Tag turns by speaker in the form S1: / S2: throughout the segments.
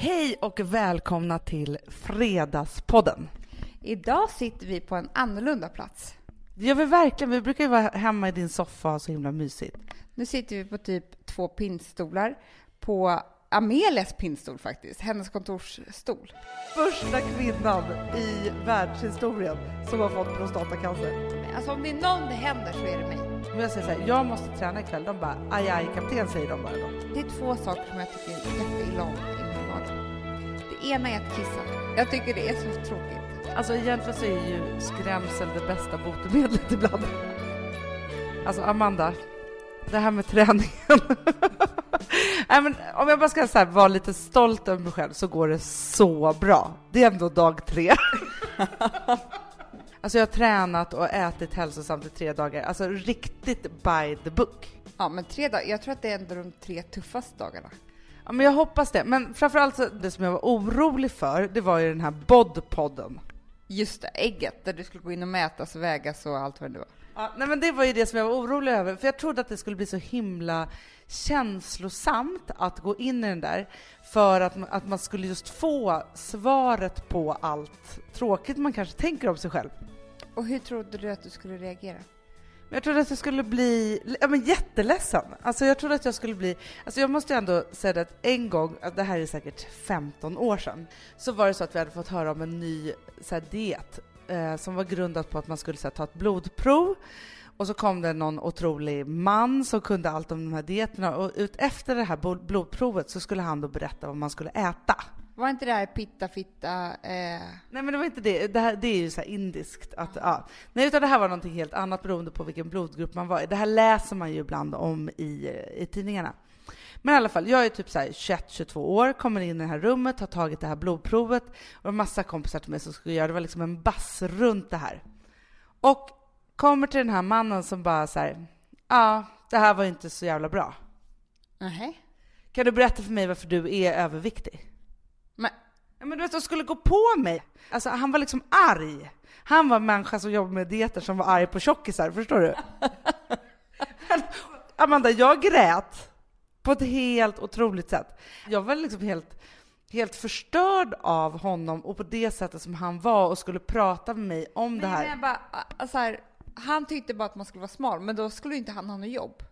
S1: Hej och välkomna till Fredagspodden.
S2: Idag sitter vi på en annorlunda plats.
S1: Det gör vi verkligen. Vi brukar ju vara hemma i din soffa och ha så himla mysigt.
S2: Nu sitter vi på typ två pinnstolar på Amelias pinnstol faktiskt, hennes kontorsstol.
S1: Första kvinnan i världshistorien som har fått prostatacancer.
S2: Alltså om det är någon det händer så är det mig.
S1: Men jag säger så här, jag måste träna ikväll. De bara, aj, aj, kapten, säger de bara då.
S2: Det är två saker som jag tycker jätteilla om ena är att kissa. Jag tycker det är så tråkigt.
S1: Alltså egentligen så är ju skrämsel det bästa botemedlet ibland. Alltså Amanda, det här med träningen. Nej, men om jag bara ska så här, vara lite stolt över mig själv så går det så bra. Det är ändå dag tre. alltså jag har tränat och ätit hälsosamt i tre dagar. Alltså riktigt by the book.
S2: Ja, men tre dagar. Jag tror att det är ändå de tre tuffaste dagarna.
S1: Ja, men jag hoppas det. Men framförallt det som jag var orolig för, det var ju den här bodpodden.
S2: Just det, ägget där du skulle gå in och mätas och vägas och allt vad det var.
S1: Ja, nej men det var ju det som jag var orolig över, för jag trodde att det skulle bli så himla känslosamt att gå in i den där, för att, att man skulle just få svaret på allt tråkigt man kanske tänker om sig själv.
S2: Och hur trodde du att du skulle reagera?
S1: Men jag trodde att jag skulle bli ja, men jätteledsen. Alltså jag trodde att jag skulle bli... Alltså jag måste ju ändå säga det att en gång, det här är säkert 15 år sedan, så var det så att vi hade fått höra om en ny så här, diet eh, som var grundat på att man skulle så här, ta ett blodprov och så kom det någon otrolig man som kunde allt om de här dieterna och ut efter det här blodprovet så skulle han då berätta vad man skulle äta.
S2: Var inte det här pitta fitta? Eh...
S1: Nej, men det var inte det. Det, här, det är ju så här indiskt. Att, ja. Nej, utan det här var någonting helt annat beroende på vilken blodgrupp man var i. Det här läser man ju ibland om i, i tidningarna. Men i alla fall, jag är typ 21-22 år, kommer in i det här rummet, har tagit det här blodprovet och en massa kompisar till mig som skulle göra det. var liksom en bass runt det här. Och kommer till den här mannen som bara så här, ja, det här var inte så jävla bra.
S2: Uh-huh.
S1: Kan du berätta för mig varför du är överviktig?
S2: Men,
S1: ja, men du vet, de skulle gå på mig. Alltså, han var liksom arg. Han var en människa som jobbar med dieter som var arg på tjockisar, förstår du? men, Amanda, jag grät på ett helt otroligt sätt. Jag var liksom helt, helt förstörd av honom och på det sättet som han var och skulle prata med mig om
S2: nej,
S1: det här.
S2: Men bara, alltså här, han tyckte bara att man skulle vara smal, men då skulle inte han ha något jobb.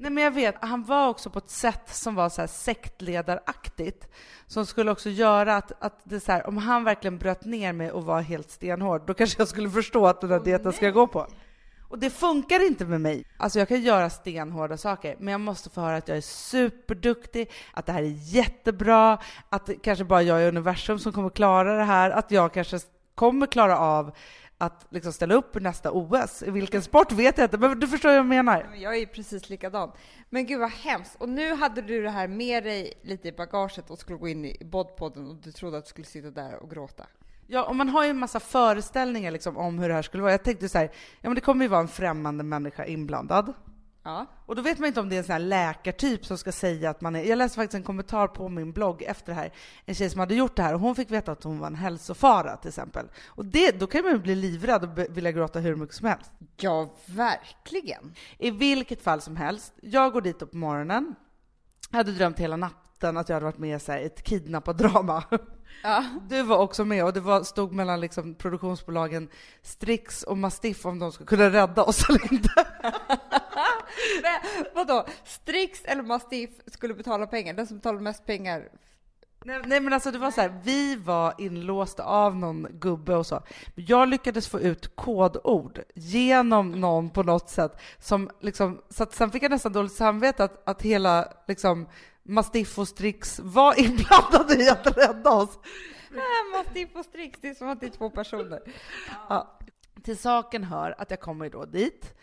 S1: Nej men jag vet, han var också på ett sätt som var så här sektledaraktigt. Som skulle också göra att, att det så här, om han verkligen bröt ner mig och var helt stenhård, då kanske jag skulle förstå att den där dieten ska jag gå på. Och det funkar inte med mig. Alltså jag kan göra stenhårda saker, men jag måste få höra att jag är superduktig, att det här är jättebra, att det kanske bara jag i universum som kommer klara det här, att jag kanske kommer klara av att liksom ställa upp i nästa OS. I vilken sport vet jag inte, men du förstår vad jag menar.
S2: Jag är precis likadan. Men gud vad hemskt. Och nu hade du det här med dig lite i bagaget och skulle gå in i bodpodden och du trodde att du skulle sitta där och gråta.
S1: Ja, och man har ju en massa föreställningar liksom om hur det här skulle vara. Jag tänkte så här, ja men det kommer ju vara en främmande människa inblandad.
S2: Ja.
S1: Och då vet man inte om det är en sån här läkartyp som ska säga att man är... Jag läste faktiskt en kommentar på min blogg efter det här, en tjej som hade gjort det här och hon fick veta att hon var en hälsofara till exempel. Och det, då kan man ju bli livrädd och vilja gråta hur mycket som helst.
S2: Ja, verkligen.
S1: I vilket fall som helst, jag går dit på morgonen, hade drömt hela natten att jag hade varit med i ett kidnappat-drama.
S2: Ja.
S1: Du var också med och det var, stod mellan liksom produktionsbolagen Strix och Mastiff om de skulle kunna rädda oss eller inte.
S2: Men, vadå? Strix eller Mastiff skulle betala pengar? Den som betalar mest pengar
S1: Nej, nej, men alltså det var så här, vi var inlåsta av någon gubbe och så. Jag lyckades få ut kodord genom någon på något sätt som liksom, så att sen fick jag nästan dåligt samvete att, att hela liksom Mastiff och Strix var inblandade i att rädda oss.
S2: Äh, Mastiff och Strix, det är som att det är två personer.
S1: Ja. Till saken hör att jag kommer då dit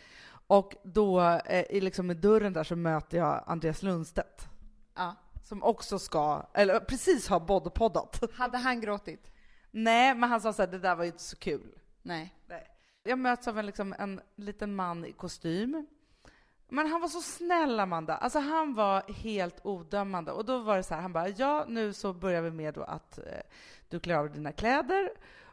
S1: och då eh, i, liksom i dörren där så möter jag Andreas Lundstedt.
S2: Ja.
S1: Som också ska, eller precis har bodpoddat.
S2: Hade han gråtit?
S1: Nej, men han sa så här, det där var ju inte så kul.
S2: Nej.
S1: Nej. Jag möts av en, liksom, en liten man i kostym. Men han var så snäll, Amanda. Alltså han var helt odömande. Och då var det så här, han bara, ja, nu så börjar vi med då att eh, du klär av dina kläder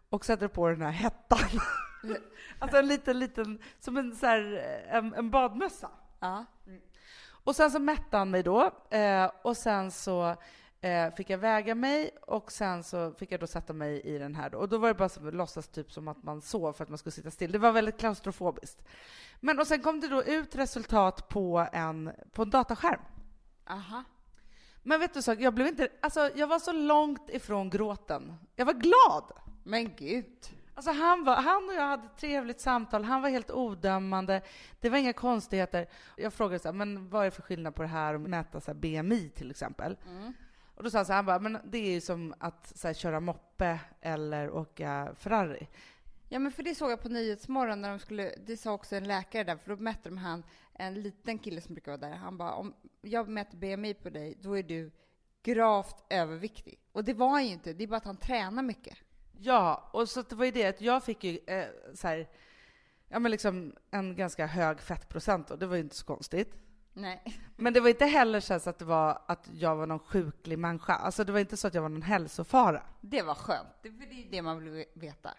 S1: och sätter på den här hettan. alltså en liten, liten, som en, så här, en, en badmössa.
S2: Ja.
S1: Och sen så mätte han mig då, eh, och sen så eh, fick jag väga mig och sen så fick jag då sätta mig i den här då. Och då var det bara som låtsas typ som att man sov för att man skulle sitta still. Det var väldigt klaustrofobiskt. Men och sen kom det då ut resultat på en, på en dataskärm.
S2: Aha.
S1: Men vet du så, jag blev inte, alltså jag var så långt ifrån gråten. Jag var glad!
S2: Men gud.
S1: Alltså han, var, han och jag hade ett trevligt samtal, han var helt odömande, det var inga konstigheter. Jag frågade så här, men vad är det för skillnad på det här och mäta så här BMI till exempel?
S2: Mm.
S1: Och då sa han så här, han bara, men det är ju som att här, köra moppe eller åka Ferrari.
S2: Ja, men för det såg jag på Nyhetsmorgon när de skulle, det sa också en läkare där, för då mätte de han, en liten kille som brukar vara där, han bara, om jag mäter BMI på dig, då är du gravt överviktig. Och det var han ju inte, det är bara att han tränar mycket.
S1: Ja, och så det var ju det att jag fick ju eh, så här, ja men liksom en ganska hög fettprocent och det var ju inte så konstigt.
S2: Nej.
S1: Men det var inte heller så att det var att jag var någon sjuklig människa. Alltså det var inte så att jag var någon hälsofara.
S2: Det var skönt, det, är det man vill veta.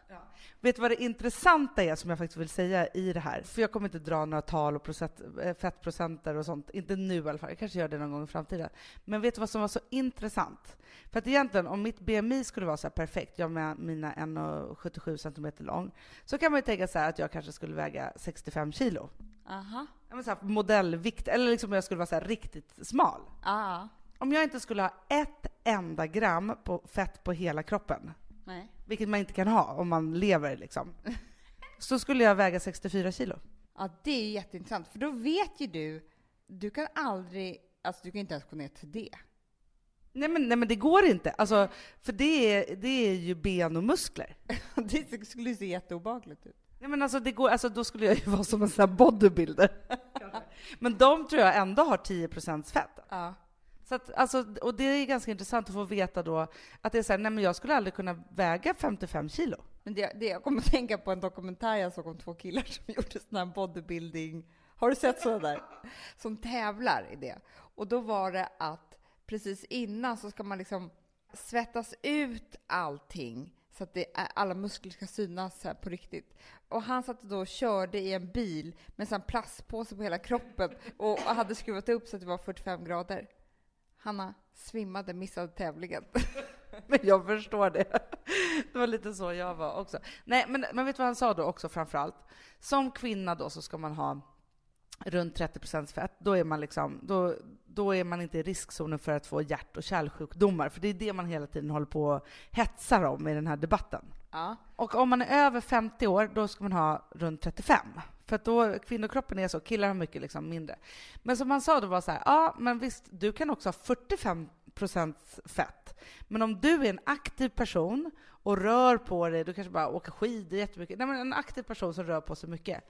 S1: Vet du vad det intressanta är som jag faktiskt vill säga i det här? För jag kommer inte dra några tal och procent, eh, fettprocenter och sånt. Inte nu i alla fall. Jag kanske gör det någon gång i framtiden. Men vet du vad som var så intressant? För att egentligen, om mitt BMI skulle vara så perfekt, jag med mina 1,77 centimeter lång, så kan man ju tänka här att jag kanske skulle väga 65 kilo.
S2: Aha.
S1: Men så här modellvikt, eller liksom jag skulle vara så här riktigt smal.
S2: Ah.
S1: Om jag inte skulle ha ett enda gram på fett på hela kroppen,
S2: Nej.
S1: vilket man inte kan ha om man lever liksom, så skulle jag väga 64 kilo.
S2: Ja, det är jätteintressant, för då vet ju du, du kan aldrig, alltså du kan inte ens gå ner till det.
S1: Nej men, nej men det går inte, alltså, för det är, det är ju ben och muskler.
S2: det skulle se jätteobehagligt ut.
S1: Nej men alltså, det går, alltså då skulle jag ju vara som en sån här bodybuilder. men de tror jag ändå har 10% fett.
S2: Ja.
S1: Så att, alltså, och det är ganska intressant att få veta då att det är så här, nej men jag skulle aldrig kunna väga 55 kilo.
S2: Men det, det, jag kommer att tänka på en dokumentär jag såg om två killar som gjorde sån här bodybuilding. Har du sett sådana där? Som tävlar i det. Och då var det att precis innan så ska man liksom svettas ut allting så att det alla muskler ska synas på riktigt. Och han satt då och körde i en bil med en plastpåse på hela kroppen och hade skruvat upp så att det var 45 grader. Hanna svimmade, missade tävlingen.
S1: Men jag förstår det. Det var lite så jag var också. Nej, men, men vet du vad han sa då också framför allt? Som kvinna då så ska man ha runt 30 fett. Då är, man liksom, då, då är man inte i riskzonen för att få hjärt och kärlsjukdomar. För det är det man hela tiden håller på och hetsar om i den här debatten.
S2: Ja.
S1: Och om man är över 50 år, då ska man ha runt 35. För att då, kvinnokroppen är så, killar har mycket liksom mindre. Men som han sa då var så här, ja men visst, du kan också ha 45% fett. Men om du är en aktiv person och rör på dig, du kanske bara åker skidor jättemycket, nej men en aktiv person som rör på sig mycket,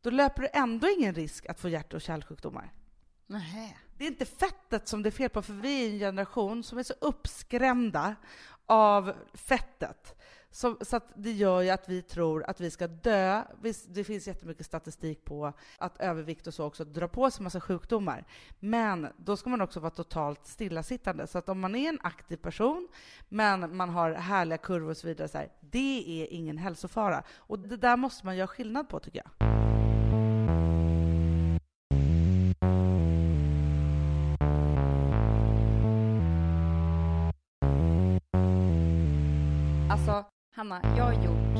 S1: då löper du ändå ingen risk att få hjärt och kärlsjukdomar.
S2: Nähä.
S1: Det är inte fettet som det är fel på, för vi är en generation som är så uppskrämda av fettet. Så, så att det gör ju att vi tror att vi ska dö. Visst, det finns jättemycket statistik på att övervikt och så också drar på sig massa sjukdomar. Men då ska man också vara totalt stillasittande. Så att om man är en aktiv person, men man har härliga kurvor och så vidare, så här, det är ingen hälsofara. Och det där måste man göra skillnad på, tycker jag.
S2: Hanna, jag har gjort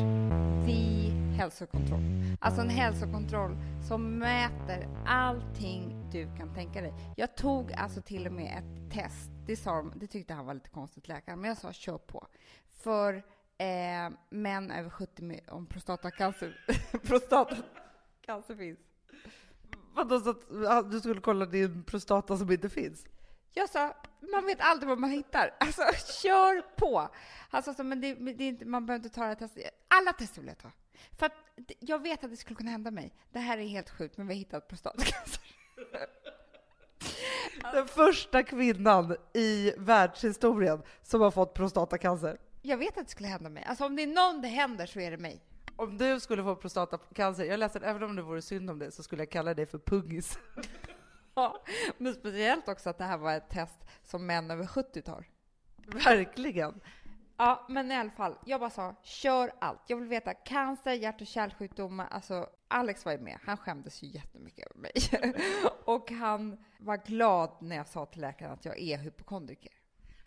S2: the hälsokontroll. Alltså en hälsokontroll som mäter allting du kan tänka dig. Jag tog alltså till och med ett test. Det, sa de, det tyckte han var lite konstigt, läkaren, men jag sa kör på. För eh, män över 70 med, om prostatacancer, prostatacancer finns.
S1: Vadå, så att du skulle kolla din prostata som inte finns?
S2: Jag sa, man vet aldrig vad man hittar. Alltså, kör på! Han sa, men det, det är inte, man behöver inte ta det här testet. Alla tester vill jag ta. För att jag vet att det skulle kunna hända mig. Det här är helt sjukt, men vi har hittat prostatacancer.
S1: Den första kvinnan i världshistorien som har fått prostatacancer.
S2: Jag vet att det skulle hända mig. Alltså om det är någon det händer så är det mig.
S1: Om du skulle få prostatacancer, jag läste även om det vore synd om det, så skulle jag kalla dig för pungis.
S2: Ja, men speciellt också att det här var ett test som män över 70 tar.
S1: Verkligen.
S2: Ja, men i alla fall, jag bara sa kör allt. Jag vill veta cancer, hjärt och kärlsjukdomar. Alltså, Alex var ju med. Han skämdes ju jättemycket över mig. och han var glad när jag sa till läkaren att jag är hypokondriker.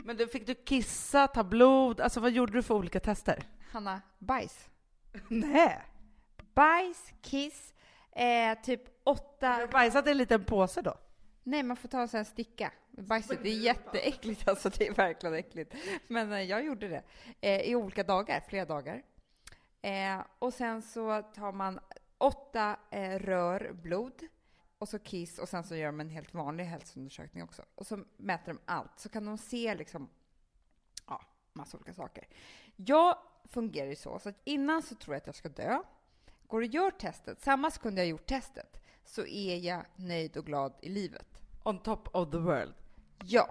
S1: Men du, fick du kissa, ta blod? Alltså vad gjorde du för olika tester?
S2: Hanna, bajs.
S1: Nej.
S2: Bajs, kiss, eh, typ åtta...
S1: Har du bajsat i en liten påse då?
S2: Nej, man får ta en sån här sticka. Bajset, det är jätteäckligt alltså, det är verkligen äckligt. Men eh, jag gjorde det eh, i olika dagar, flera dagar. Eh, och sen så tar man åtta eh, rör blod och så kiss och sen så gör de en helt vanlig hälsoundersökning också. Och så mäter de allt, så kan de se liksom, ja, massa olika saker. Jag fungerar ju så, så att innan så tror jag att jag ska dö. Går och gör testet, samma sekund jag gjort testet, så är jag nöjd och glad i livet.
S1: On top of the world.
S2: Ja,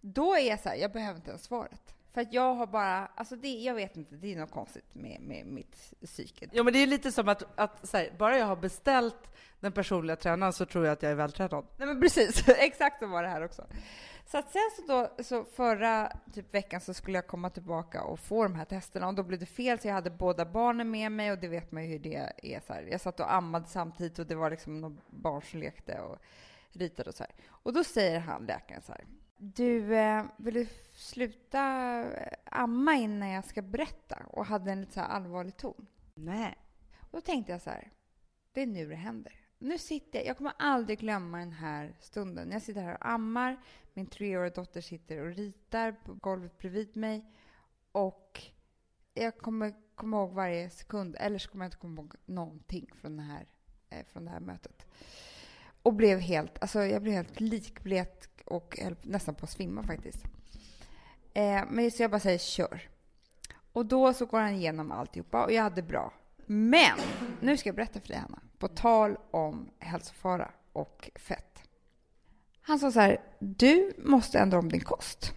S2: då är jag så här, jag behöver inte ens svaret. För att jag har bara, alltså det, jag vet inte, det är något konstigt med, med mitt psyke.
S1: Ja, men det är lite som att, att här, bara jag har beställt den personliga tränaren så tror jag att jag är vältränad.
S2: Nej men precis, exakt så var det här också. Så att sen så då, så förra typ veckan så skulle jag komma tillbaka och få de här testerna och då blev det fel så jag hade båda barnen med mig och det vet man ju hur det är så här. Jag satt och ammade samtidigt och det var liksom några barn som lekte och ritade och så här. Och då säger han, läkaren så här. Du, eh, vill du sluta eh, amma innan jag ska berätta? Och hade en lite så allvarlig ton.
S1: Nej.
S2: Och då tänkte jag så här, det är nu det händer. Nu sitter jag, jag kommer aldrig glömma den här stunden. Jag sitter här och ammar, min treåriga dotter sitter och ritar på golvet bredvid mig. Och jag kommer komma ihåg varje sekund, eller så kommer jag inte komma ihåg någonting från, den här, eh, från det här mötet. Och blev helt, alltså jag blev helt likblek och höll nästan på att svimma faktiskt. Eh, men så jag bara säger kör. Och då så går han igenom alltihopa och jag hade bra. Men nu ska jag berätta för dig Hanna, på tal om hälsofara och fett. Han sa så här, du måste ändra om din kost.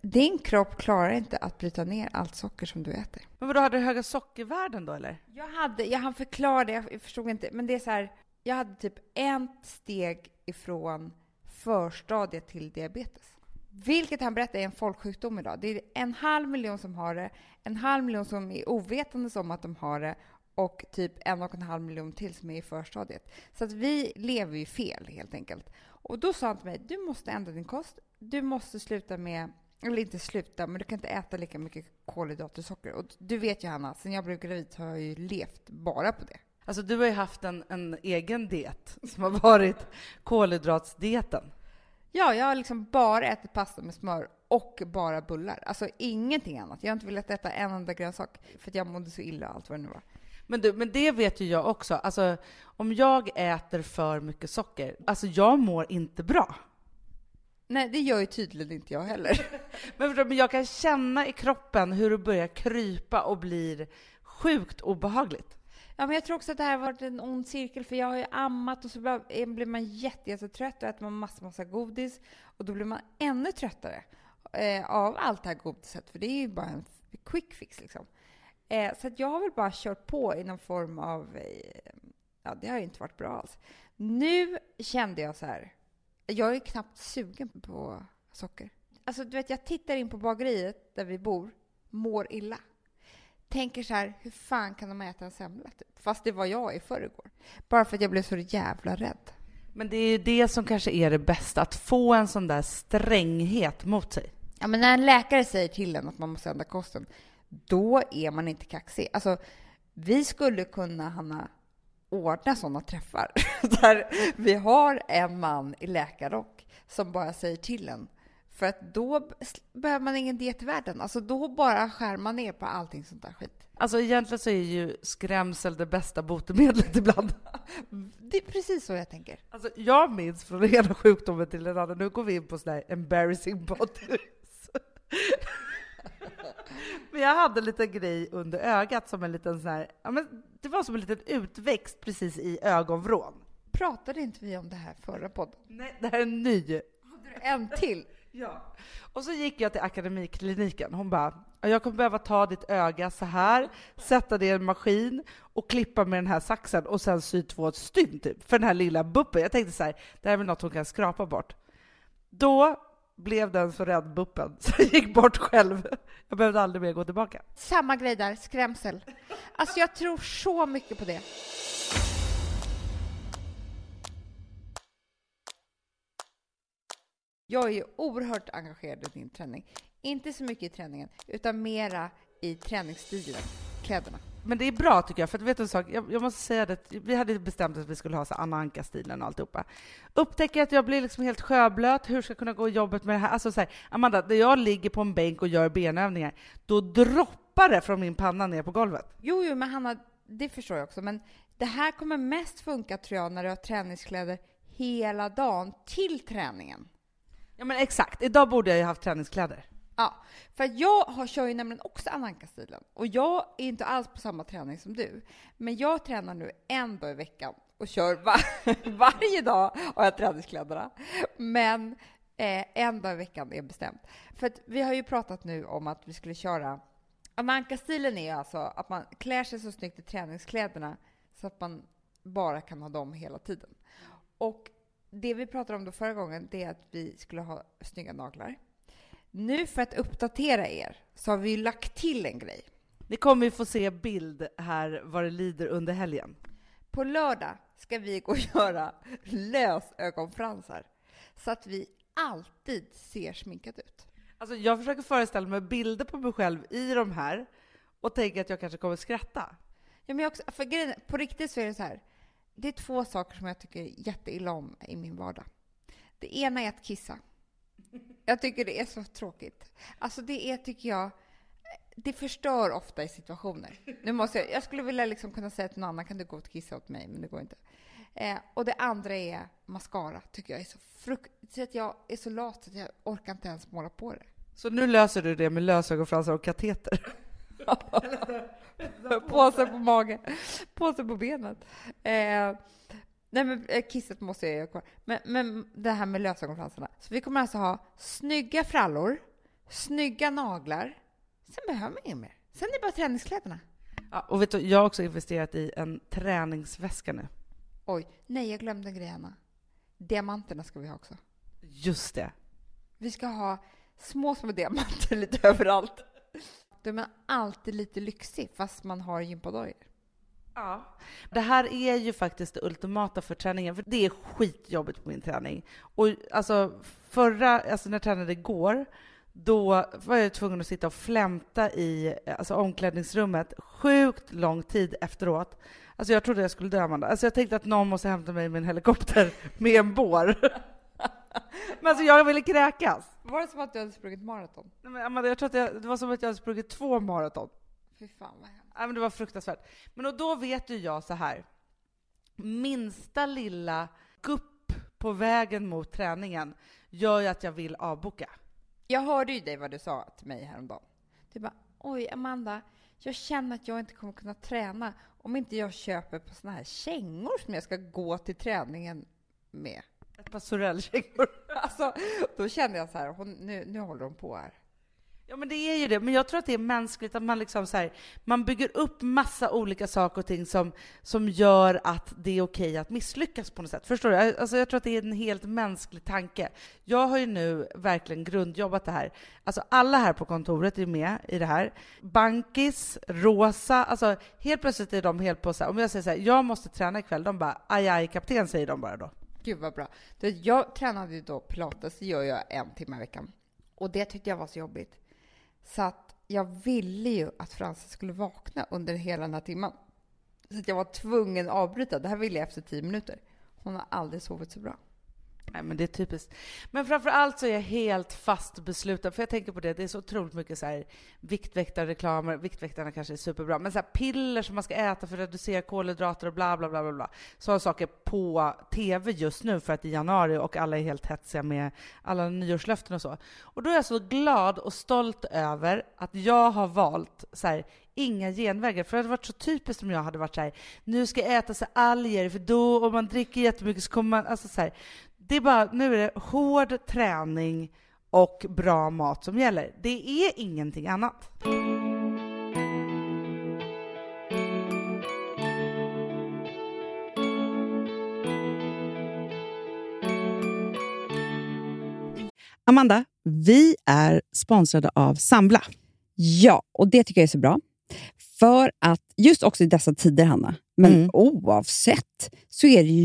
S2: Din kropp klarar inte att bryta ner allt socker som du äter.
S1: Men vadå, hade du höga sockervärden då eller?
S2: Jag hade, jag hann förklara det, jag förstod inte, men det är så här, jag hade typ en steg ifrån förstadiet till diabetes. Vilket han berättar är en folksjukdom idag. Det är en halv miljon som har det, en halv miljon som är ovetande om att de har det och typ en och en halv miljon till som är i förstadiet. Så att vi lever ju fel helt enkelt. Och då sa han till mig, du måste ändra din kost. Du måste sluta med, eller inte sluta, men du kan inte äta lika mycket kolhydrater och socker. Och du vet ju Hanna, sen jag blev gravid så har jag ju levt bara på det.
S1: Alltså du har ju haft en, en egen diet som har varit kolhydratsdieten.
S2: Ja, jag har liksom bara ätit pasta med smör och bara bullar. Alltså ingenting annat. Jag har inte velat äta en enda grönsak för att jag mådde så illa allt vad det nu var.
S1: Men du, men det vet ju jag också. Alltså, om jag äter för mycket socker, alltså jag mår inte bra.
S2: Nej, det gör ju tydligen inte jag heller.
S1: men, men jag kan känna i kroppen hur det börjar krypa och blir sjukt obehagligt.
S2: Ja, men jag tror också att det här har varit en ond cirkel, för jag har ju ammat och så eh, blir man jättetrött och äter man massa, massa godis och då blir man ännu tröttare eh, av allt det här godiset, för det är ju bara en quick fix liksom. Eh, så att jag har väl bara kört på i någon form av, eh, ja det har ju inte varit bra alls. Nu kände jag så här, jag är knappt sugen på socker. Alltså du vet, jag tittar in på bageriet där vi bor, mår illa tänker så här, hur fan kan de äta en semla? Typ? Fast det var jag i förrgår. Bara för att jag blev så jävla rädd.
S1: Men det är ju det som kanske är det bästa, att få en sån där stränghet mot sig.
S2: Ja, men när en läkare säger till en att man måste ändra kosten, då är man inte kaxig. Alltså, vi skulle kunna, Hanna, ordna sådana träffar där vi har en man i läkarrock som bara säger till en för att då behöver man ingen diet i världen. Alltså då bara skär man ner på allting sånt där skit.
S1: Alltså egentligen så är ju skrämsel det bästa botemedlet ibland.
S2: Det är precis så jag tänker.
S1: Alltså jag minns från den ena sjukdomen till den andra, nu går vi in på sådana här embarrassing bodies. men jag hade en liten grej under ögat som en liten sån här, ja men det var som en liten utväxt precis i ögonvrån.
S2: Pratade inte vi om det här förra podden?
S1: Nej, det här är en ny.
S2: Hade du en till?
S1: Ja. Och så gick jag till akademikliniken. Hon bara, jag kommer behöva ta ditt öga så här, sätta det i en maskin och klippa med den här saxen och sen sy två stygn typ, för den här lilla buppen. Jag tänkte så här, det här är väl något hon kan skrapa bort. Då blev den så rädd buppen så jag gick bort själv. Jag behövde aldrig mer gå tillbaka.
S2: Samma grej där, skrämsel. Alltså jag tror så mycket på det. Jag är ju oerhört engagerad i din träning. Inte så mycket i träningen, utan mera i träningsstilen, kläderna.
S1: Men det är bra tycker jag, för att vet du en sak? Jag, jag måste säga det, vi hade bestämt att vi skulle ha så Anna Anka-stilen och alltihopa. Upptäcker att jag blir liksom helt sjöblöt, hur ska jag kunna gå jobbet med det här? Alltså så här, Amanda, när jag ligger på en bänk och gör benövningar, då droppar det från min panna ner på golvet.
S2: Jo, jo, men Hanna, det förstår jag också, men det här kommer mest funka tror jag när du har träningskläder hela dagen till träningen.
S1: Ja men exakt, idag borde jag ju haft träningskläder.
S2: Ja, för jag har, kör ju nämligen också Ananka-stilen och jag är inte alls på samma träning som du. Men jag tränar nu en dag i veckan och kör var varje dag har jag träningskläderna. Men eh, en dag i veckan är bestämt. För att vi har ju pratat nu om att vi skulle köra Ananka-stilen är alltså att man klär sig så snyggt i träningskläderna så att man bara kan ha dem hela tiden. Och det vi pratade om då förra gången, det är att vi skulle ha snygga naglar. Nu för att uppdatera er så har vi lagt till en grej.
S1: Ni kommer ju få se bild här vad det lider under helgen.
S2: På lördag ska vi gå och göra lösögonfransar så att vi alltid ser sminkat ut.
S1: Alltså jag försöker föreställa mig bilder på mig själv i de här och tänker att jag kanske kommer skratta.
S2: Ja, men också, för grejen, på riktigt så är det så här. Det är två saker som jag tycker jätteilla om i min vardag. Det ena är att kissa. Jag tycker det är så tråkigt. Alltså det är, tycker jag, det förstör ofta i situationer. Nu måste jag, jag skulle vilja liksom kunna säga till någon annan, kan du gå och kissa åt mig? Men det går inte. Eh, och det andra är mascara, tycker jag är så fruktansvärt. Jag är så lat att jag orkar inte ens måla på det.
S1: Så nu löser du det med lösögonfransar och kateter?
S2: Påse på magen, påse på benet. Eh, nej men eh, kisset måste jag göra kvar. Men, men det här med lösögonfransarna. Så vi kommer alltså ha snygga frallor, snygga naglar. Sen behöver man inget mer. Sen är det bara träningskläderna.
S1: Ja, och vet du, jag har också investerat i en träningsväska nu.
S2: Oj, nej jag glömde grejerna. Diamanterna ska vi ha också.
S1: Just det.
S2: Vi ska ha små, små diamanter lite överallt. Då är man alltid lite lyxig fast man har gympadojor.
S1: Ja. Det här är ju faktiskt det ultimata för träningen, för det är skitjobbigt på min träning. Och alltså förra, alltså när jag tränade igår, då var jag tvungen att sitta och flämta i alltså omklädningsrummet sjukt lång tid efteråt. Alltså jag trodde jag skulle dö, Amanda. Alltså jag tänkte att någon måste hämta mig med en helikopter med en bår. Men alltså jag ville kräkas.
S2: Var det som att du hade sprungit maraton?
S1: Nej, men Amanda, jag tror att jag, det var som att jag hade sprungit två maraton.
S2: Fy fan vad hemskt.
S1: Nej, men det var fruktansvärt. Men och då vet ju jag så här. Minsta lilla gupp på vägen mot träningen gör ju att jag vill avboka.
S2: Jag hörde ju dig vad du sa till mig häromdagen. Du bara, oj Amanda, jag känner att jag inte kommer kunna träna om inte jag köper på såna här kängor som jag ska gå till träningen med.
S1: Ett par Sorellkängor.
S2: Alltså, då kände jag så här, hon, nu, nu håller hon på här.
S1: Ja, men det är ju det. Men jag tror att det är mänskligt att man liksom så här, man bygger upp massa olika saker och ting som, som gör att det är okej att misslyckas på något sätt. Förstår du? Alltså, jag tror att det är en helt mänsklig tanke. Jag har ju nu verkligen grundjobbat det här. Alltså alla här på kontoret är med i det här. Bankis, Rosa, alltså helt plötsligt är de helt på så här, om jag säger så här, jag måste träna ikväll, de bara aj aj kapten säger de bara då.
S2: Gud vad bra. Jag tränade ju då pilates, det gör jag en timme i veckan. Och det tyckte jag var så jobbigt. Så att jag ville ju att Frances skulle vakna under hela den här timmen. Så att jag var tvungen att avbryta. Det här ville jag efter tio minuter. Hon har aldrig sovit så bra.
S1: Nej, men det är typiskt. Men framför allt så är jag helt fast besluten, för jag tänker på det, det är så otroligt mycket så här viktväktarreklamer, viktväktarna kanske är superbra, men så här piller som man ska äta för att reducera kolhydrater och bla bla bla bla bla. Sådana saker på TV just nu för att det är januari och alla är helt hetsiga med alla nyårslöften och så. Och då är jag så glad och stolt över att jag har valt så här, inga genvägar. För det hade varit så typiskt om jag hade varit så här, nu ska jag äta så alger, för då om man dricker jättemycket så kommer man, alltså så här, det är bara, nu är det hård träning och bra mat som gäller. Det är ingenting annat.
S3: Amanda, vi är sponsrade av Sambla.
S4: Ja, och det tycker jag är så bra. För att just också i dessa tider, Hanna, men
S3: Mm.
S4: oavsett, så är det ju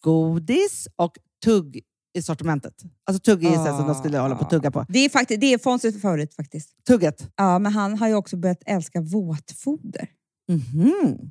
S1: godis och tugg i sortimentet. Alltså tugg är ah. som de skulle hålla på att tugga på.
S2: Det är, faktiskt, det är Fonzies favorit faktiskt.
S1: Tugget.
S2: Ja, men han har ju också börjat älska våtfoder.
S1: Mhm.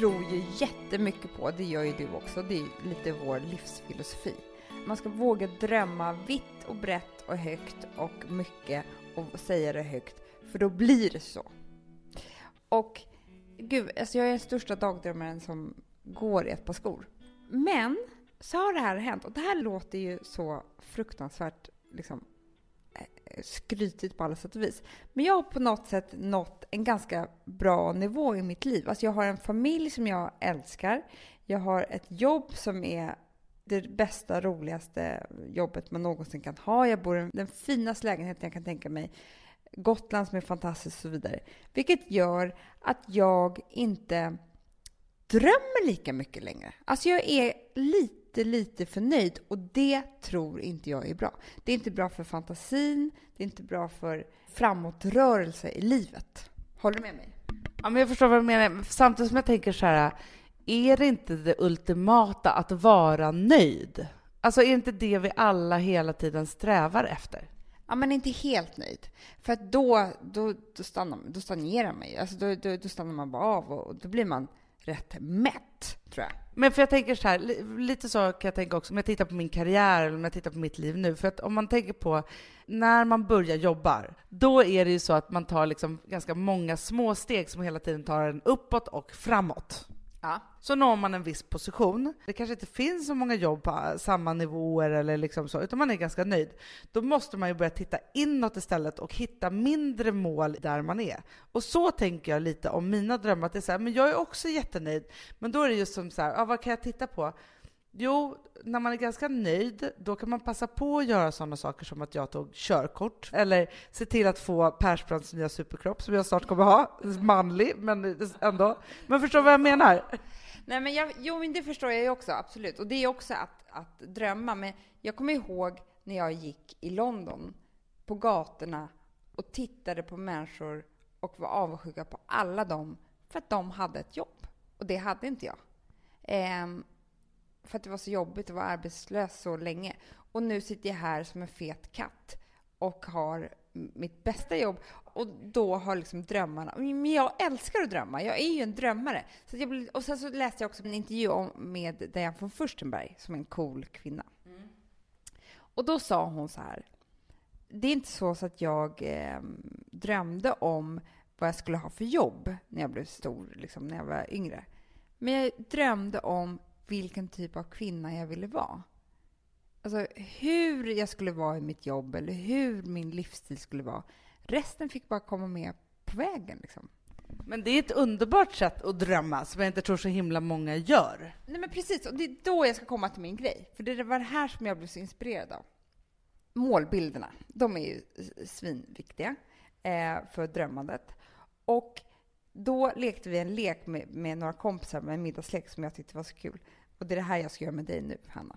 S5: tror ju jättemycket på, det gör ju du också, det är lite vår livsfilosofi. Man ska våga drömma vitt och brett och högt och mycket och säga det högt, för då blir det så. Och gud, alltså jag är den största dagdrömmaren som går i ett par skor. Men så har det här hänt och det här låter ju så fruktansvärt liksom skrytigt på alla sätt och vis. Men jag har på något sätt nått en ganska bra nivå i mitt liv. Alltså jag har en familj som jag älskar. Jag har ett jobb som är det bästa, roligaste jobbet man någonsin kan ha. Jag bor i den finaste lägenheten jag kan tänka mig. Gotland som är fantastiskt och så vidare. Vilket gör att jag inte drömmer lika mycket längre. Alltså jag är lite, lite för nöjd och det tror inte jag är bra. Det är inte bra för fantasin, det är inte bra för framåtrörelse i livet. Håller du med mig?
S6: Ja, men jag förstår vad du menar. Samtidigt som jag tänker så här, är det inte det ultimata att vara nöjd? Alltså är inte det vi alla hela tiden strävar efter?
S5: Ja, men inte helt nöjd. För då, då, då, stannar, då stagnerar man ju. Alltså då, då, då stannar man bara av och, och då blir man
S2: rätt mätt, tror jag.
S1: Men för jag tänker så här, lite så kan jag tänka också om jag tittar på min karriär eller om jag tittar på mitt liv nu. För att om man tänker på när man börjar jobba, då är det ju så att man tar liksom ganska många små steg som hela tiden tar en uppåt och framåt.
S2: Ja.
S1: Så når man en viss position. Det kanske inte finns så många jobb på samma nivåer eller liksom så, utan man är ganska nöjd. Då måste man ju börja titta inåt istället och hitta mindre mål där man är. Och så tänker jag lite om mina drömmar, att det är så här, men jag är också jättenöjd. Men då är det just som så här, ja, vad kan jag titta på? Jo, när man är ganska nöjd, då kan man passa på att göra sådana saker som att jag tog körkort, eller se till att få Persbrandts nya superkropp som jag snart kommer ha. Manlig, men ändå. Men förstår vad jag menar?
S2: Nej, men jag, jo, men det förstår jag ju också, absolut. Och det är också att, att drömma. Men jag kommer ihåg när jag gick i London på gatorna och tittade på människor och var avundsjuka på alla dem för att de hade ett jobb. Och det hade inte jag. Ehm, för att det var så jobbigt att vara arbetslös så länge. Och nu sitter jag här som en fet katt och har mitt bästa jobb och då har liksom drömmarna... Men jag älskar att drömma. Jag är ju en drömmare. Så jag blev, och sen så läste jag också en intervju om, med Diane von Furstenberg som en cool kvinna. Och då sa hon så här. Det är inte så, så att jag eh, drömde om vad jag skulle ha för jobb när jag blev stor, liksom, när jag var yngre. Men jag drömde om vilken typ av kvinna jag ville vara. Alltså hur jag skulle vara i mitt jobb eller hur min livsstil skulle vara. Resten fick bara komma med på vägen. Liksom.
S1: Men det är ett underbart sätt att drömma som jag inte tror så himla många gör.
S2: Nej men precis, och det är då jag ska komma till min grej. För det var det här som jag blev så inspirerad av. Målbilderna, de är ju svinviktiga eh, för drömmandet. Och då lekte vi en lek med, med några kompisar, med en middagslek som jag tyckte var så kul. Och det är det här jag ska göra med dig nu, Hanna.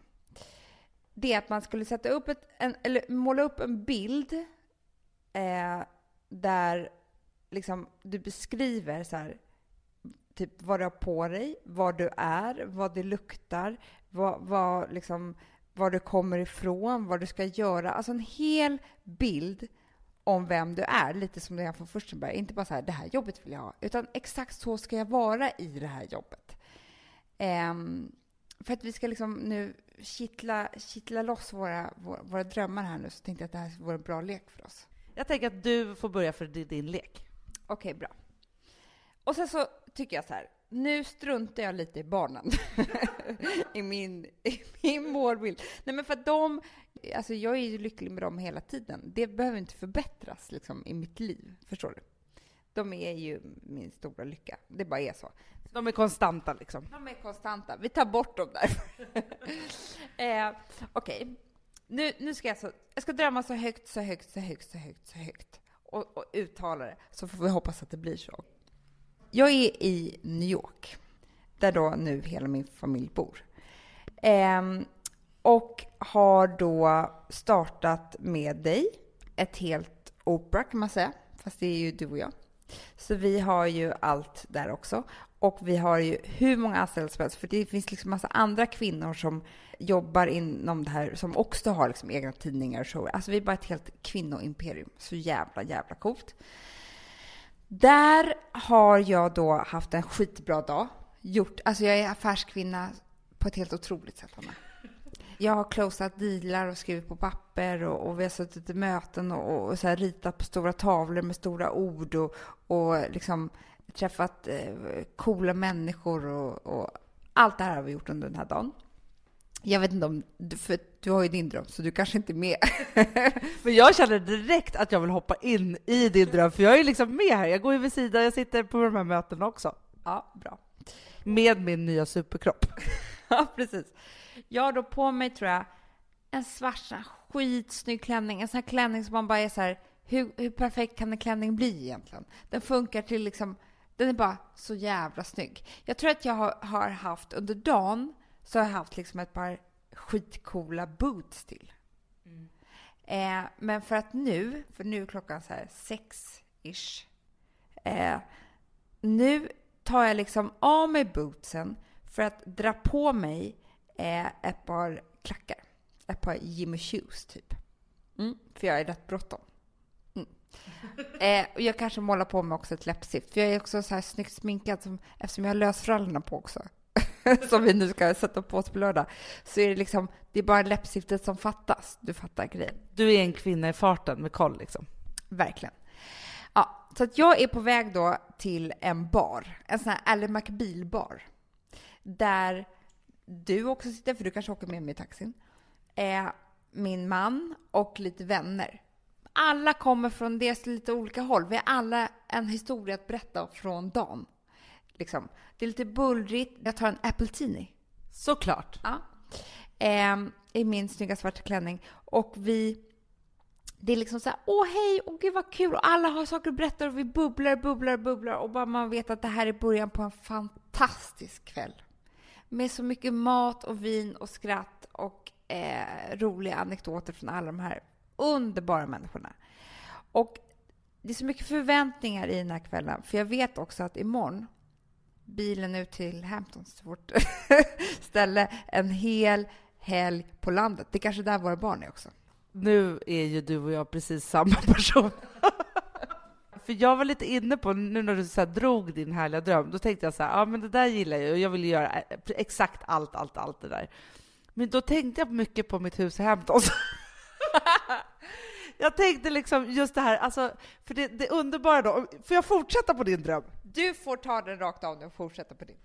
S2: Det är att man skulle sätta upp ett, en, eller måla upp en bild eh, där liksom, du beskriver så här, typ vad du har på dig, vad du är, vad det luktar, vad, vad, liksom, var du kommer ifrån, vad du ska göra. Alltså en hel bild om vem du är, lite som det är från Furstenberg. Inte bara så här, det här jobbet vill jag ha, utan exakt så ska jag vara i det här jobbet. Ehm, för att vi ska liksom nu kittla, kittla loss våra, våra, våra drömmar här nu, så tänkte jag att det här vore en bra lek för oss.
S1: Jag tänker att du får börja för din, din lek.
S2: Okej, bra. Och sen så tycker jag så här, nu struntar jag lite i barnen i min, i min målbild. Nej, men för att de, alltså jag är ju lycklig med dem hela tiden. Det behöver inte förbättras liksom i mitt liv, förstår du? De är ju min stora lycka. Det bara är så.
S1: De är konstanta liksom.
S2: De är konstanta. Vi tar bort dem där. eh, Okej. Nu, nu ska jag, så, jag ska drömma så högt, så högt, så högt, så högt, så högt. Och, och uttala det. Så får vi hoppas att det blir så. Jag är i New York. Där då nu hela min familj bor. Eh, och har då startat med dig ett helt opera kan man säga. Fast det är ju du och jag. Så vi har ju allt där också. Och vi har ju hur många anställda som helst, för det finns liksom massa andra kvinnor som jobbar inom det här, som också har liksom egna tidningar och shower. Alltså vi är bara ett helt kvinnoimperium. Så jävla, jävla coolt. Där har jag då haft en skitbra dag. Gjort, alltså jag är affärskvinna på ett helt otroligt sätt, Anna. Jag har closat dealar och skrivit på papper och, och vi har suttit i möten och, och så här ritat på stora tavlor med stora ord och, och liksom träffat eh, coola människor och, och allt det här har vi gjort under den här dagen. Jag vet inte om, du- för du har ju din dröm så du kanske inte är med.
S1: Men jag känner direkt att jag vill hoppa in i din dröm, för jag är liksom med här. Jag går ju vid sidan, jag sitter på de här mötena också.
S2: Ja, bra.
S1: Med min nya superkropp.
S2: Ja, precis. Jag har då på mig, tror jag, en svart sån skitsnygg klänning. En sån här klänning som man bara är så här, hur, hur perfekt kan en klänning bli egentligen? Den funkar till liksom, den är bara så jävla snygg. Jag tror att jag har, har haft, under dagen, så har jag haft liksom ett par skitcoola boots till. Eh, men för att nu, för nu är klockan så här sex-ish, eh, nu tar jag liksom av mig bootsen för att dra på mig eh, ett par klackar. Ett par Jimmy Shoes, typ. Mm, för jag är rätt bråttom. Eh, och jag kanske målar på mig också ett läppstift, för jag är också så här snyggt sminkad som, eftersom jag har lösfrallorna på också. som vi nu ska sätta på oss på lördag. Så är det liksom, det är bara läppstiftet som fattas. Du fattar grejen.
S1: Du är en kvinna i farten med koll liksom.
S2: Verkligen. Ja, så att jag är på väg då till en bar, en sån här Ally McBeal-bar. Där du också sitter, för du kanske åker med mig i taxin. Eh, min man och lite vänner. Alla kommer från dels lite olika håll. Vi har alla en historia att berätta från dagen. Liksom. Det är lite bullrigt. Jag tar en appletini.
S1: Såklart.
S2: Ja. Eh, I min snygga svarta klänning. Och vi... Det är liksom så här, åh hej, åh gud vad kul, och alla har saker att berätta och vi bubblar, bubblar, bubblar och bara man vet att det här är början på en fantastisk kväll. Med så mycket mat och vin och skratt och eh, roliga anekdoter från alla de här underbara människorna. Och det är så mycket förväntningar i den här kvällen, för jag vet också att imorgon bilen ut till Hamptons, vårt ställe, en hel helg på landet. Det är kanske där våra barn är också.
S1: Nu är ju du och jag precis samma person. För jag var lite inne på, nu när du så här drog din härliga dröm, då tänkte jag så här, ja men det där gillar jag och jag vill göra exakt allt, allt, allt det där. Men då tänkte jag mycket på mitt hus i Hamptons. jag tänkte liksom just det här, alltså, för det, det underbara då, får jag fortsätta på din dröm?
S2: Du får ta den rakt av nu och fortsätta på din.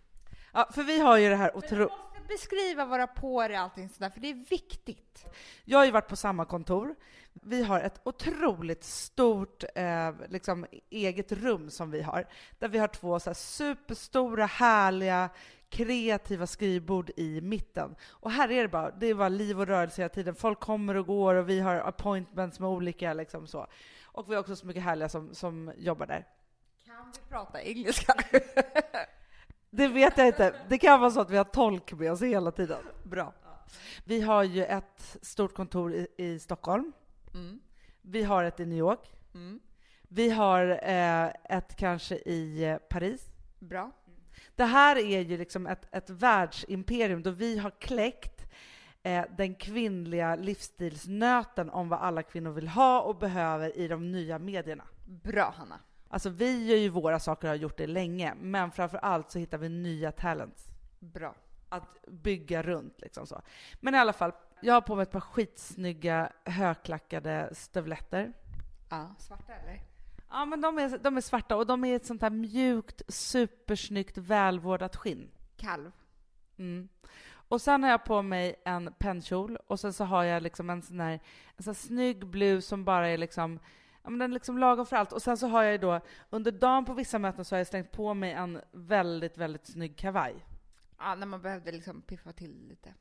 S1: Ja, för vi har ju det här otroligt
S2: beskriva våra påar och allting sådär, för det är viktigt.
S1: Jag har ju varit på samma kontor. Vi har ett otroligt stort eh, liksom, eget rum som vi har, där vi har två så här, superstora, härliga, kreativa skrivbord i mitten. Och här är det bara, det är bara liv och rörelse hela tiden. Folk kommer och går och vi har appointments med olika liksom så. Och vi har också så mycket härliga som, som jobbar där.
S2: Kan vi prata engelska?
S1: Det vet jag inte. Det kan vara så att vi har tolk med oss hela tiden.
S2: Bra.
S1: Vi har ju ett stort kontor i, i Stockholm. Mm. Vi har ett i New York. Mm. Vi har eh, ett kanske i eh, Paris.
S2: Bra.
S1: Det här är ju liksom ett, ett världsimperium då vi har kläckt eh, den kvinnliga livsstilsnöten om vad alla kvinnor vill ha och behöver i de nya medierna.
S2: Bra, Hanna.
S1: Alltså vi gör ju våra saker och har gjort det länge, men framför allt så hittar vi nya talents.
S2: Bra.
S1: Att bygga runt liksom så. Men i alla fall, jag har på mig ett par skitsnygga högklackade stövletter.
S2: Ja, svarta eller?
S1: Ja, men de är, de är svarta och de är ett sånt här mjukt, supersnyggt, välvårdat skinn.
S2: Kalv.
S1: Mm. Och sen har jag på mig en pennkjol och sen så har jag liksom en sån här, en sån här snygg blus som bara är liksom ja, men den är liksom lagom för allt. Och sen så har jag då, under dagen på vissa möten så har jag slängt på mig en väldigt, väldigt snygg kavaj.
S2: Ja, när man behövde liksom piffa till lite.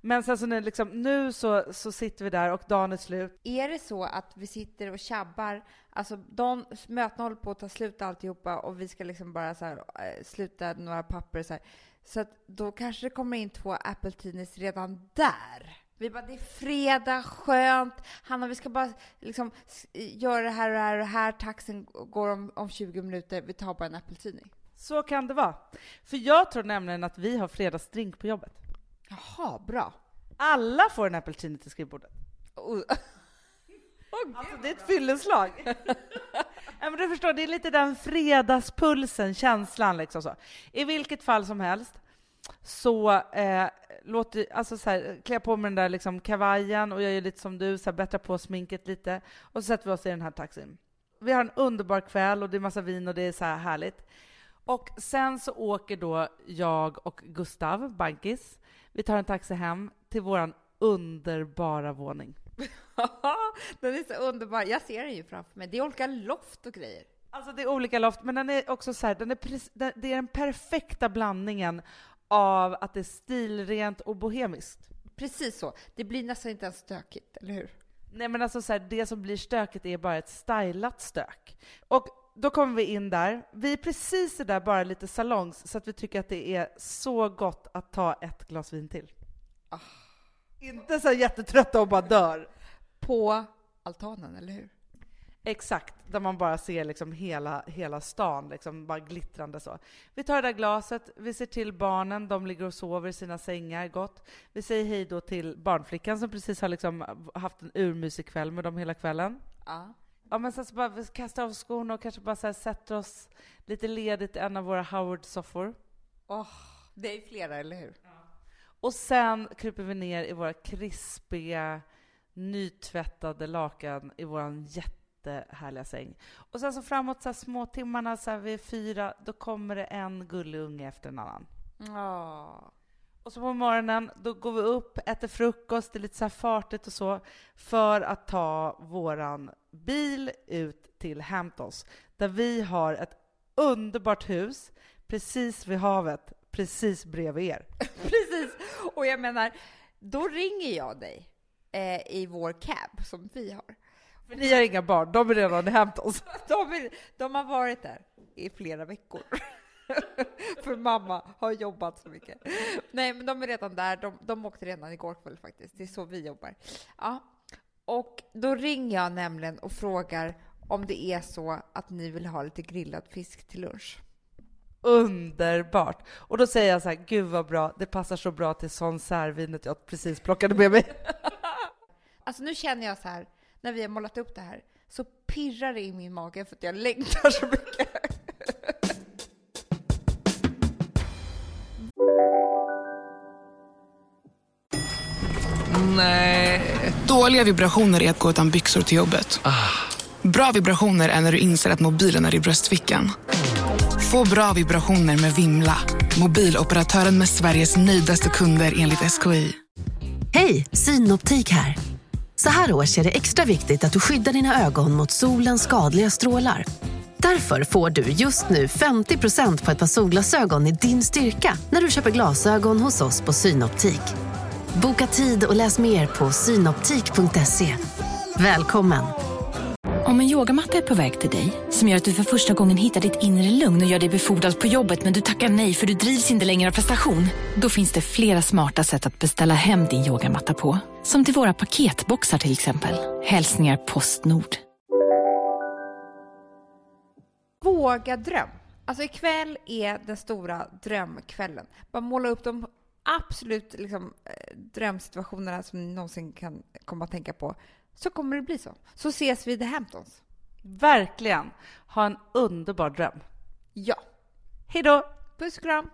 S1: Men sen så nu, liksom, nu så, så sitter vi där och dagen är slut.
S2: Är det så att vi sitter och tjabbar, alltså de, mötena håller på att ta slut alltihopa och vi ska liksom bara så här, eh, sluta några papper så här. Så att då kanske det kommer in två Apple redan där. Vi bara, det är fredag, skönt. Hanna, vi ska bara liksom göra det här och det här och det här. Taxen går om, om 20 minuter. Vi tar bara en apeltidning.
S1: Så kan det vara. För jag tror nämligen att vi har fredagsdrink på jobbet.
S2: Jaha, bra.
S1: Alla får en apeltidning till skrivbordet.
S2: Oh.
S1: Oh, alltså, det är ett fylleslag. ja, men du förstår, det är lite den fredagspulsen, känslan liksom så. I vilket fall som helst, så eh, låter, alltså så här, klär på mig den där liksom kavajen och jag gör lite som du, så här, bättrar på sminket lite och så sätter vi oss i den här taxin. Vi har en underbar kväll och det är massa vin och det är så här härligt. Och sen så åker då jag och Gustav, Bankis, vi tar en taxi hem till våran underbara våning.
S2: den är så underbar. Jag ser den ju framför mig. Det är olika loft och grejer.
S1: Alltså det är olika loft, men den är också så här, den är, det är den perfekta blandningen av att det är stilrent och bohemiskt.
S2: Precis så. Det blir nästan inte ens stökigt, eller hur?
S1: Nej, men alltså så här, det som blir stökigt är bara ett stylat stök. Och då kommer vi in där. Vi är precis där bara lite salongs, så att vi tycker att det är så gott att ta ett glas vin till. Ah. Inte så jättetrötta och bara dör.
S2: På altanen, eller hur?
S1: Exakt, där man bara ser liksom hela, hela stan, liksom bara glittrande så. Vi tar det där glaset, vi ser till barnen, de ligger och sover i sina sängar gott. Vi säger hej då till barnflickan som precis har liksom haft en urmysig kväll med dem hela kvällen.
S2: Ja.
S1: Ja, men sen så bara vi kastar av skorna och kanske bara så här sätter oss lite ledigt i en av våra Howard-soffor.
S2: Åh, det är flera, eller hur?
S1: Och sen kryper vi ner i våra krispiga, nytvättade lakan i vår jättehärliga säng. Och sen så framåt så här små timmarna så här vid fyra, då kommer det en gullig unge efter en annan.
S2: Ja.
S1: Och så på morgonen, då går vi upp, äter frukost, det är lite så här fartigt och så, för att ta våran bil ut till Hamptons, där vi har ett underbart hus precis vid havet, precis bredvid er.
S2: Precis. Och jag menar, då ringer jag dig eh, i vår cab som vi har.
S1: För ni har inga barn, de är redan i Hamptons.
S2: De, är, de har varit där i flera veckor. För mamma har jobbat så mycket. Nej, men de är redan där. De, de åkte redan igår kväll faktiskt. Det är så vi jobbar. Ja. Och då ringer jag nämligen och frågar om det är så att ni vill ha lite grillad fisk till lunch.
S1: Underbart! Och då säger jag så här, gud vad bra, det passar så bra till sån särvinet jag precis plockade med mig.
S2: Alltså nu känner jag så här, när vi har målat upp det här, så pirrar det i min mage för att jag längtar så mycket.
S7: Dåliga vibrationer är att gå utan byxor till jobbet. Bra vibrationer är när du inser att mobilen är i bröstfickan. Få bra vibrationer med Vimla. Mobiloperatören med Sveriges nöjdaste kunder enligt SKI.
S8: Hej, Synoptik här. Så här års är det extra viktigt att du skyddar dina ögon mot solens skadliga strålar. Därför får du just nu 50% på ett par solglasögon i din styrka när du köper glasögon hos oss på Synoptik. Boka tid och läs mer på synoptik.se. Välkommen!
S9: Om en yogamatta är på väg till dig, som gör att du för första gången hittar ditt inre lugn och gör dig befordrad på jobbet men du tackar nej för du drivs inte längre av prestation. Då finns det flera smarta sätt att beställa hem din yogamatta på. Som till våra paketboxar till exempel. Hälsningar Postnord.
S2: Våga dröm. Alltså ikväll är den stora drömkvällen. Bara måla upp de absolut liksom, eh, drömsituationerna som ni någonsin kan komma att tänka på. Så kommer det bli så. Så ses vi i The Hamptons.
S1: Verkligen! Ha en underbar dröm.
S2: Ja.
S1: Hej då!
S2: Puss och kram!